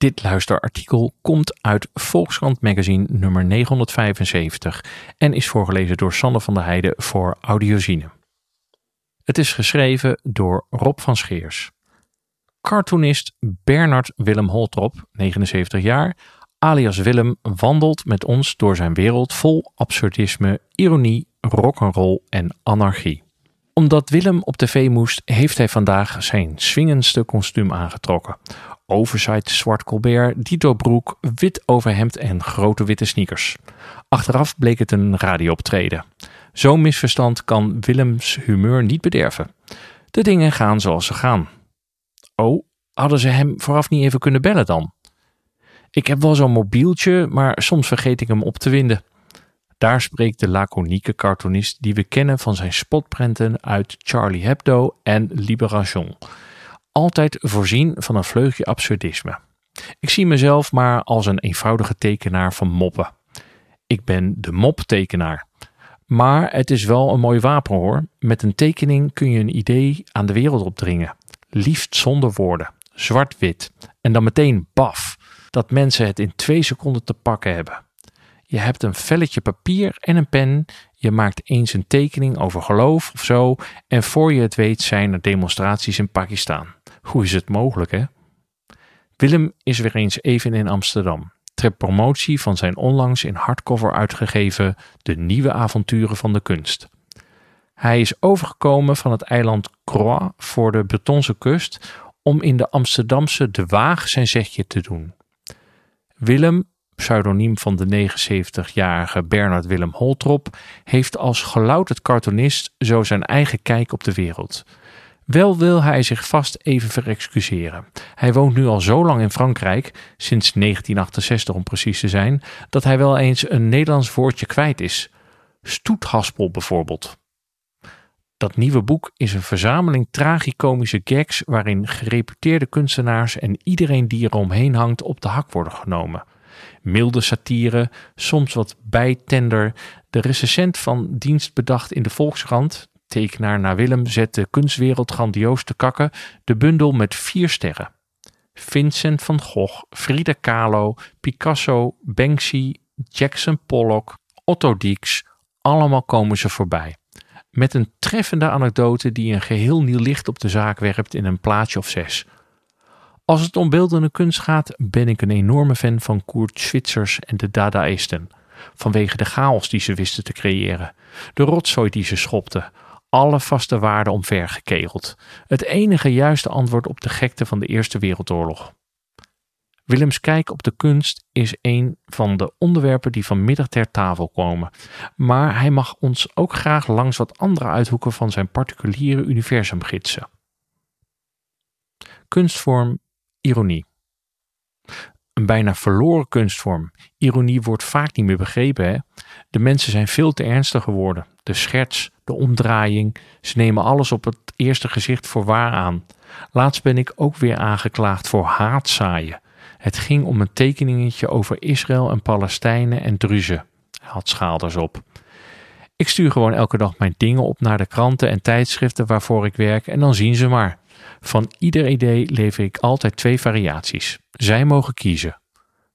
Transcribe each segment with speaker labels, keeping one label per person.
Speaker 1: Dit luisterartikel komt uit Volkskrant Magazine nummer 975 en is voorgelezen door Sander van der Heijden voor Audiozine. Het is geschreven door Rob van Scheers. Cartoonist Bernard Willem Holtrop, 79 jaar, alias Willem, wandelt met ons door zijn wereld vol absurdisme, ironie, rock'n'roll en anarchie. Omdat Willem op tv moest, heeft hij vandaag zijn swingendste kostuum aangetrokken. Oversight zwart colbert, dito broek, wit overhemd en grote witte sneakers. Achteraf bleek het een radiooptreden. Zo'n misverstand kan Willems humeur niet bederven. De dingen gaan zoals ze gaan. Oh, hadden ze hem vooraf niet even kunnen bellen dan? Ik heb wel zo'n mobieltje, maar soms vergeet ik hem op te winden. Daar spreekt de laconieke cartoonist die we kennen van zijn spotprenten uit Charlie Hebdo en Libération. Altijd voorzien van een vleugje absurdisme. Ik zie mezelf maar als een eenvoudige tekenaar van moppen. Ik ben de moptekenaar. Maar het is wel een mooi wapen hoor. Met een tekening kun je een idee aan de wereld opdringen. Liefst zonder woorden. Zwart-wit. En dan meteen baf. Dat mensen het in twee seconden te pakken hebben. Je hebt een velletje papier en een pen. Je maakt eens een tekening over geloof of zo. En voor je het weet zijn er demonstraties in Pakistan. Hoe is het mogelijk hè? Willem is weer eens even in Amsterdam ter promotie van zijn onlangs in hardcover uitgegeven De Nieuwe Avonturen van de Kunst. Hij is overgekomen van het eiland Croix voor de Bretonse kust om in de Amsterdamse De Waag zijn zegje te doen. Willem, pseudoniem van de 79-jarige Bernard Willem Holtrop, heeft als gelouterd cartoonist zo zijn eigen kijk op de wereld. Wel wil hij zich vast even verexcuseren. Hij woont nu al zo lang in Frankrijk, sinds 1968 om precies te zijn, dat hij wel eens een Nederlands woordje kwijt is. Stoethaspel bijvoorbeeld. Dat nieuwe boek is een verzameling tragicomische gags waarin gereputeerde kunstenaars en iedereen die er omheen hangt op de hak worden genomen. Milde satire, soms wat bijtender. De recensent van dienst bedacht in de Volkskrant, tekenaar naar Willem zet de kunstwereld grandioos te kakken, de bundel met vier sterren. Vincent van Gogh, Frida Kahlo, Picasso, Banksy, Jackson Pollock, Otto Dix, allemaal komen ze voorbij. Met een treffende anekdote die een geheel nieuw licht op de zaak werpt in een plaatje of zes. Als het om beeldende kunst gaat, ben ik een enorme fan van Kurt Schwitzers en de Dadaïsten. Vanwege de chaos die ze wisten te creëren, de rotzooi die ze schopten, alle vaste waarden omvergekegeld. Het enige juiste antwoord op de gekte van de Eerste Wereldoorlog. Willems kijk op de kunst is een van de onderwerpen die vanmiddag ter tafel komen. Maar hij mag ons ook graag langs wat andere uithoeken van zijn particuliere universum gidsen. Kunstvorm ironie. Een bijna verloren kunstvorm. Ironie wordt vaak niet meer begrepen. Hè? De mensen zijn veel te ernstig geworden. De scherts, de omdraaiing, ze nemen alles op het eerste gezicht voor waar aan. Laatst ben ik ook weer aangeklaagd voor haatzaaien. Het ging om een tekeningetje over Israël en Palestijnen en Druzen. Hij had schaalders op. Ik stuur gewoon elke dag mijn dingen op naar de kranten en tijdschriften waarvoor ik werk en dan zien ze maar. Van ieder idee lever ik altijd twee variaties. Zij mogen kiezen.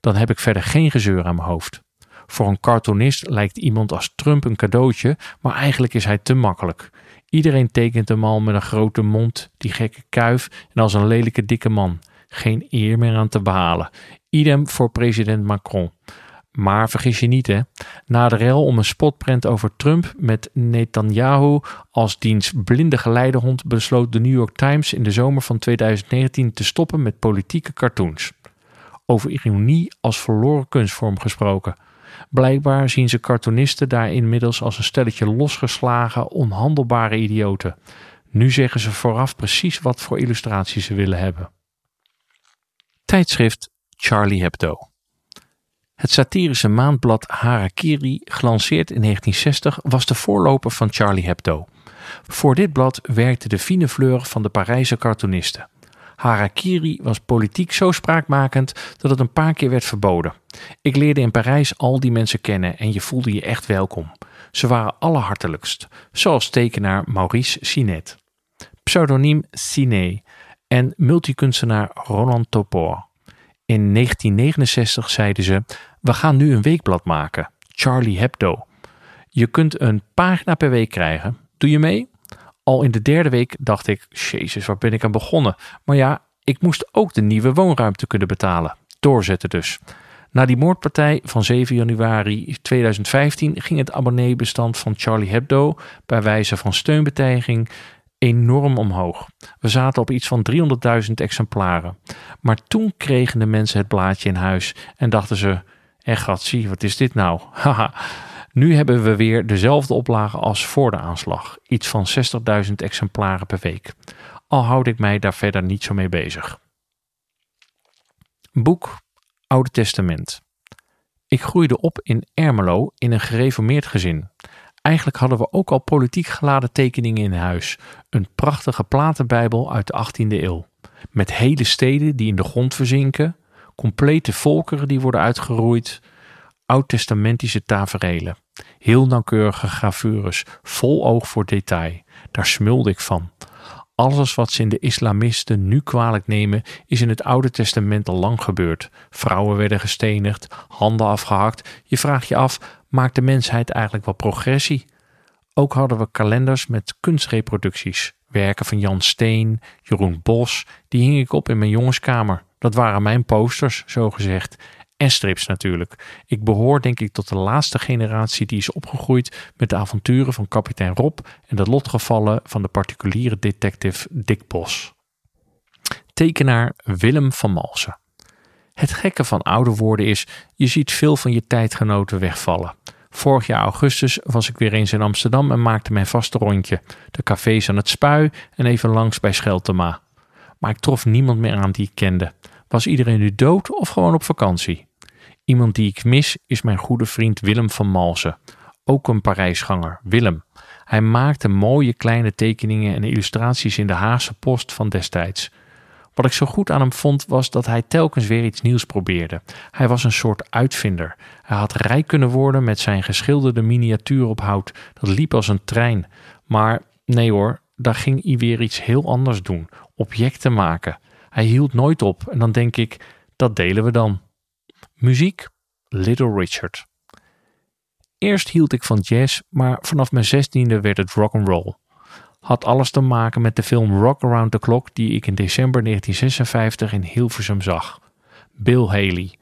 Speaker 1: Dan heb ik verder geen gezeur aan mijn hoofd. Voor een cartoonist lijkt iemand als Trump een cadeautje, maar eigenlijk is hij te makkelijk. Iedereen tekent hem al met een grote mond, die gekke kuif en als een lelijke dikke man. Geen eer meer aan te behalen. Idem voor president Macron. Maar vergis je niet, hè? Na de rel om een spotprint over Trump met Netanyahu als diens blinde geleidehond besloot de New York Times in de zomer van 2019 te stoppen met politieke cartoons. Over ironie als verloren kunstvorm gesproken. Blijkbaar zien ze cartoonisten daar inmiddels als een stelletje losgeslagen, onhandelbare idioten. Nu zeggen ze vooraf precies wat voor illustraties ze willen hebben. Tijdschrift Charlie Hebdo. Het satirische maandblad Harakiri, gelanceerd in 1960, was de voorloper van Charlie Hebdo. Voor dit blad werkte de fine fleur van de Parijse cartoonisten. Harakiri was politiek zo spraakmakend dat het een paar keer werd verboden. Ik leerde in Parijs al die mensen kennen en je voelde je echt welkom. Ze waren allerhartelijkst, zoals tekenaar Maurice Sinet, pseudoniem Ciné en multikunstenaar Roland Topor. In 1969 zeiden ze: We gaan nu een weekblad maken, Charlie Hebdo. Je kunt een pagina per week krijgen. Doe je mee? Al in de derde week dacht ik: Jezus, waar ben ik aan begonnen? Maar ja, ik moest ook de nieuwe woonruimte kunnen betalen. Doorzetten dus. Na die moordpartij van 7 januari 2015 ging het abonneebestand van Charlie Hebdo bij wijze van steunbetuiging enorm omhoog. We zaten op iets van 300.000 exemplaren. Maar toen kregen de mensen het blaadje in huis en dachten ze: Echt, zie, wat is dit nou? Haha. Nu hebben we weer dezelfde oplage als voor de aanslag. Iets van 60.000 exemplaren per week. Al houd ik mij daar verder niet zo mee bezig. Boek Oude Testament. Ik groeide op in Ermelo in een gereformeerd gezin. Eigenlijk hadden we ook al politiek geladen tekeningen in huis. Een prachtige platenbijbel uit de 18e eeuw. Met hele steden die in de grond verzinken, complete volkeren die worden uitgeroeid, oud-testamentische taferelen. Heel nauwkeurige gravures, vol oog voor detail. Daar smulde ik van. Alles wat ze in de islamisten nu kwalijk nemen, is in het Oude Testament al lang gebeurd. Vrouwen werden gestenigd, handen afgehakt. Je vraagt je af, maakt de mensheid eigenlijk wel progressie? Ook hadden we kalenders met kunstreproducties. Werken van Jan Steen, Jeroen Bos, die hing ik op in mijn jongenskamer. Dat waren mijn posters, zo gezegd. En strips natuurlijk. Ik behoor denk ik tot de laatste generatie die is opgegroeid met de avonturen van kapitein Rob en de lotgevallen van de particuliere detective Dick Bos. Tekenaar Willem van Malsen. Het gekke van ouder worden is, je ziet veel van je tijdgenoten wegvallen. Vorig jaar augustus was ik weer eens in Amsterdam en maakte mijn vaste rondje. De cafés aan het Spui en even langs bij Scheltema. Maar ik trof niemand meer aan die ik kende. Was iedereen nu dood of gewoon op vakantie? Iemand die ik mis is mijn goede vriend Willem van Malsen. Ook een Parijsganger, Willem. Hij maakte mooie kleine tekeningen en illustraties in de Haagse Post van destijds. Wat ik zo goed aan hem vond was dat hij telkens weer iets nieuws probeerde. Hij was een soort uitvinder. Hij had rijk kunnen worden met zijn geschilderde miniatuur op hout. Dat liep als een trein. Maar nee hoor, daar ging hij weer iets heel anders doen. Objecten maken. Hij hield nooit op en dan denk ik, dat delen we dan. Muziek, Little Richard. Eerst hield ik van jazz, maar vanaf mijn zestiende werd het rock and roll. Had alles te maken met de film Rock Around the Clock die ik in december 1956 in Hilversum zag. Bill Haley.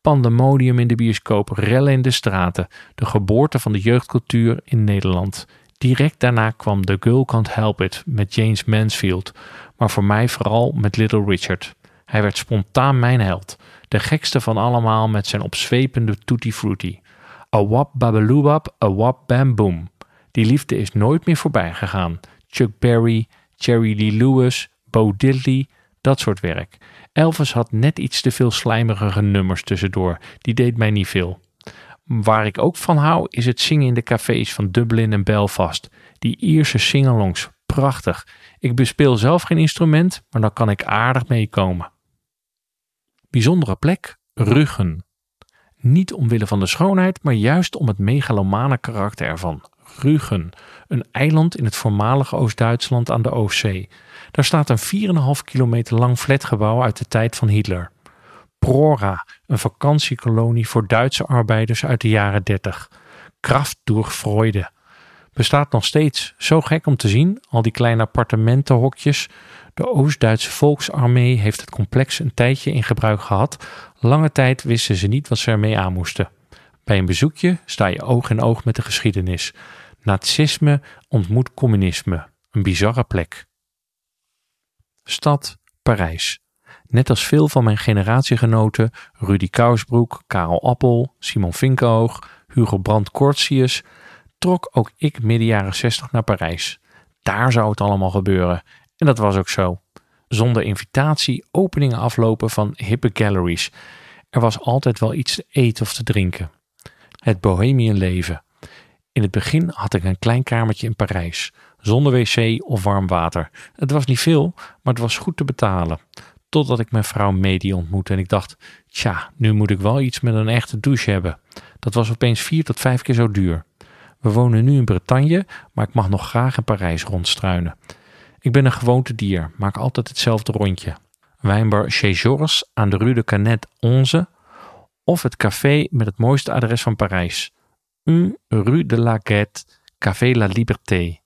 Speaker 1: Pandemonium in de bioscoop, rellen in de straten, de geboorte van de jeugdcultuur in Nederland. Direct daarna kwam The Girl Can't Help It met James Mansfield, maar voor mij vooral met Little Richard. Hij werd spontaan mijn held. De gekste van allemaal met zijn opzwepende tutti frutti. Babaloobab, a wap bam boom. Die liefde is nooit meer voorbij gegaan. Chuck Berry, Jerry Lee Lewis, Bo Diddley, dat soort werk. Elvis had net iets te veel slijmerige nummers tussendoor. Die deed mij niet veel. Waar ik ook van hou is het zingen in de cafés van Dublin en Belfast. Die Ierse singalongs, prachtig. Ik bespeel zelf geen instrument, maar dan kan ik aardig meekomen. Bijzondere plek, Ruggen. Niet omwille van de schoonheid, maar juist om het megalomane karakter ervan. Ruggen, een eiland in het voormalige Oost-Duitsland aan de Oostzee. Daar staat een 4,5 kilometer lang flatgebouw uit de tijd van Hitler. Prora, een vakantiekolonie voor Duitse arbeiders uit de jaren 30. Kraft door Freude. Bestaat nog steeds. Zo gek om te zien, al die kleine appartementenhokjes, de Oost-Duitse Volksarmee heeft het complex een tijdje in gebruik gehad. Lange tijd wisten ze niet wat ze ermee aan moesten. Bij een bezoekje sta je oog in oog met de geschiedenis. Nazisme ontmoet communisme. Een bizarre plek. Stad Parijs. Net als veel van mijn generatiegenoten, Rudy Kousbroek, Karel Appel, Simon Vinkenhoog, Hugo Brandt Cortius, trok ook ik midden jaren 60 naar Parijs. Daar zou het allemaal gebeuren en dat was ook zo. Zonder invitatie openingen aflopen van hippe galleries. Er was altijd wel iets te eten of te drinken. Het bohemian leven. In het begin had ik een klein kamertje in Parijs, zonder wc of warm water. Het was niet veel, maar het was goed te betalen. Totdat ik mijn vrouw Medi ontmoette en ik dacht, tja, nu moet ik wel iets met een echte douche hebben. Dat was opeens vier tot vijf keer zo duur. We wonen nu in Bretagne, maar ik mag nog graag in Parijs rondstruinen. Ik ben een gewoontedier, maak altijd hetzelfde rondje. wijnbar Chez Georges aan de Rue de Canet 11 of het café met het mooiste adres van Parijs. 1 Rue de la Guette, Café La Liberté.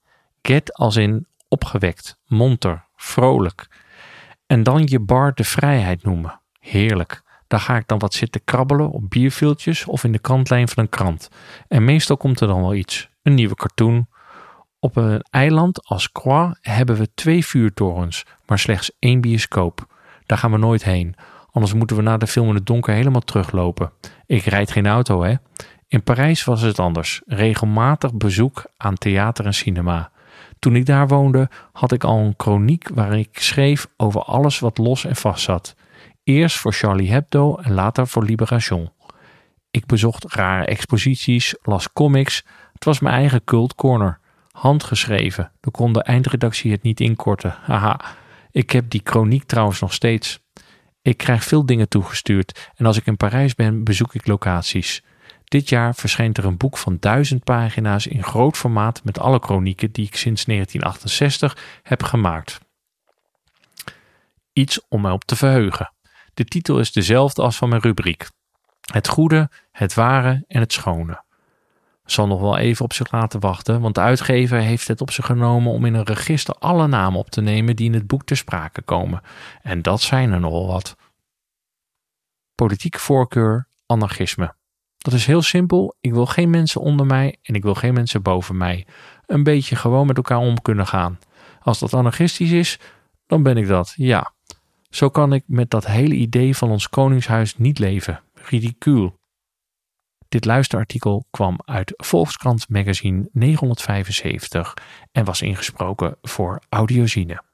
Speaker 1: Get als in opgewekt, monter, vrolijk. En dan je bar de vrijheid noemen. Heerlijk. Daar ga ik dan wat zitten krabbelen op bierviltjes of in de kantlijn van een krant. En meestal komt er dan wel iets. Een nieuwe cartoon. Op een eiland als Croix hebben we twee vuurtorens, maar slechts één bioscoop. Daar gaan we nooit heen. Anders moeten we na de film in het donker helemaal teruglopen. Ik rijd geen auto, hè? In Parijs was het anders. Regelmatig bezoek aan theater en cinema. Toen ik daar woonde, had ik al een chroniek waarin ik schreef over alles wat los en vast zat. Eerst voor Charlie Hebdo en later voor Libération. Ik bezocht rare exposities, las comics. Het was mijn eigen cult corner. Handgeschreven. Dan kon de eindredactie het niet inkorten. Haha. Ik heb die chroniek trouwens nog steeds. Ik krijg veel dingen toegestuurd en als ik in Parijs ben, bezoek ik locaties. Dit jaar verschijnt er een boek van duizend pagina's in groot formaat met alle chronieken die ik sinds 1968 heb gemaakt. Iets om mij op te verheugen. De titel is dezelfde als van mijn rubriek. Het goede, het ware en het schone. Zal nog wel even op zich laten wachten, want de uitgever heeft het op zich genomen om in een register alle namen op te nemen die in het boek ter sprake komen. En dat zijn er nogal wat. Politieke voorkeur, anarchisme. Dat is heel simpel. Ik wil geen mensen onder mij en ik wil geen mensen boven mij. Een beetje gewoon met elkaar om kunnen gaan. Als dat anarchistisch is, dan ben ik dat, ja. Zo kan ik met dat hele idee van ons koningshuis niet leven. Ridicuul. Dit luisterartikel kwam uit Volkskrant Magazine 975 en was ingesproken voor Audiozine.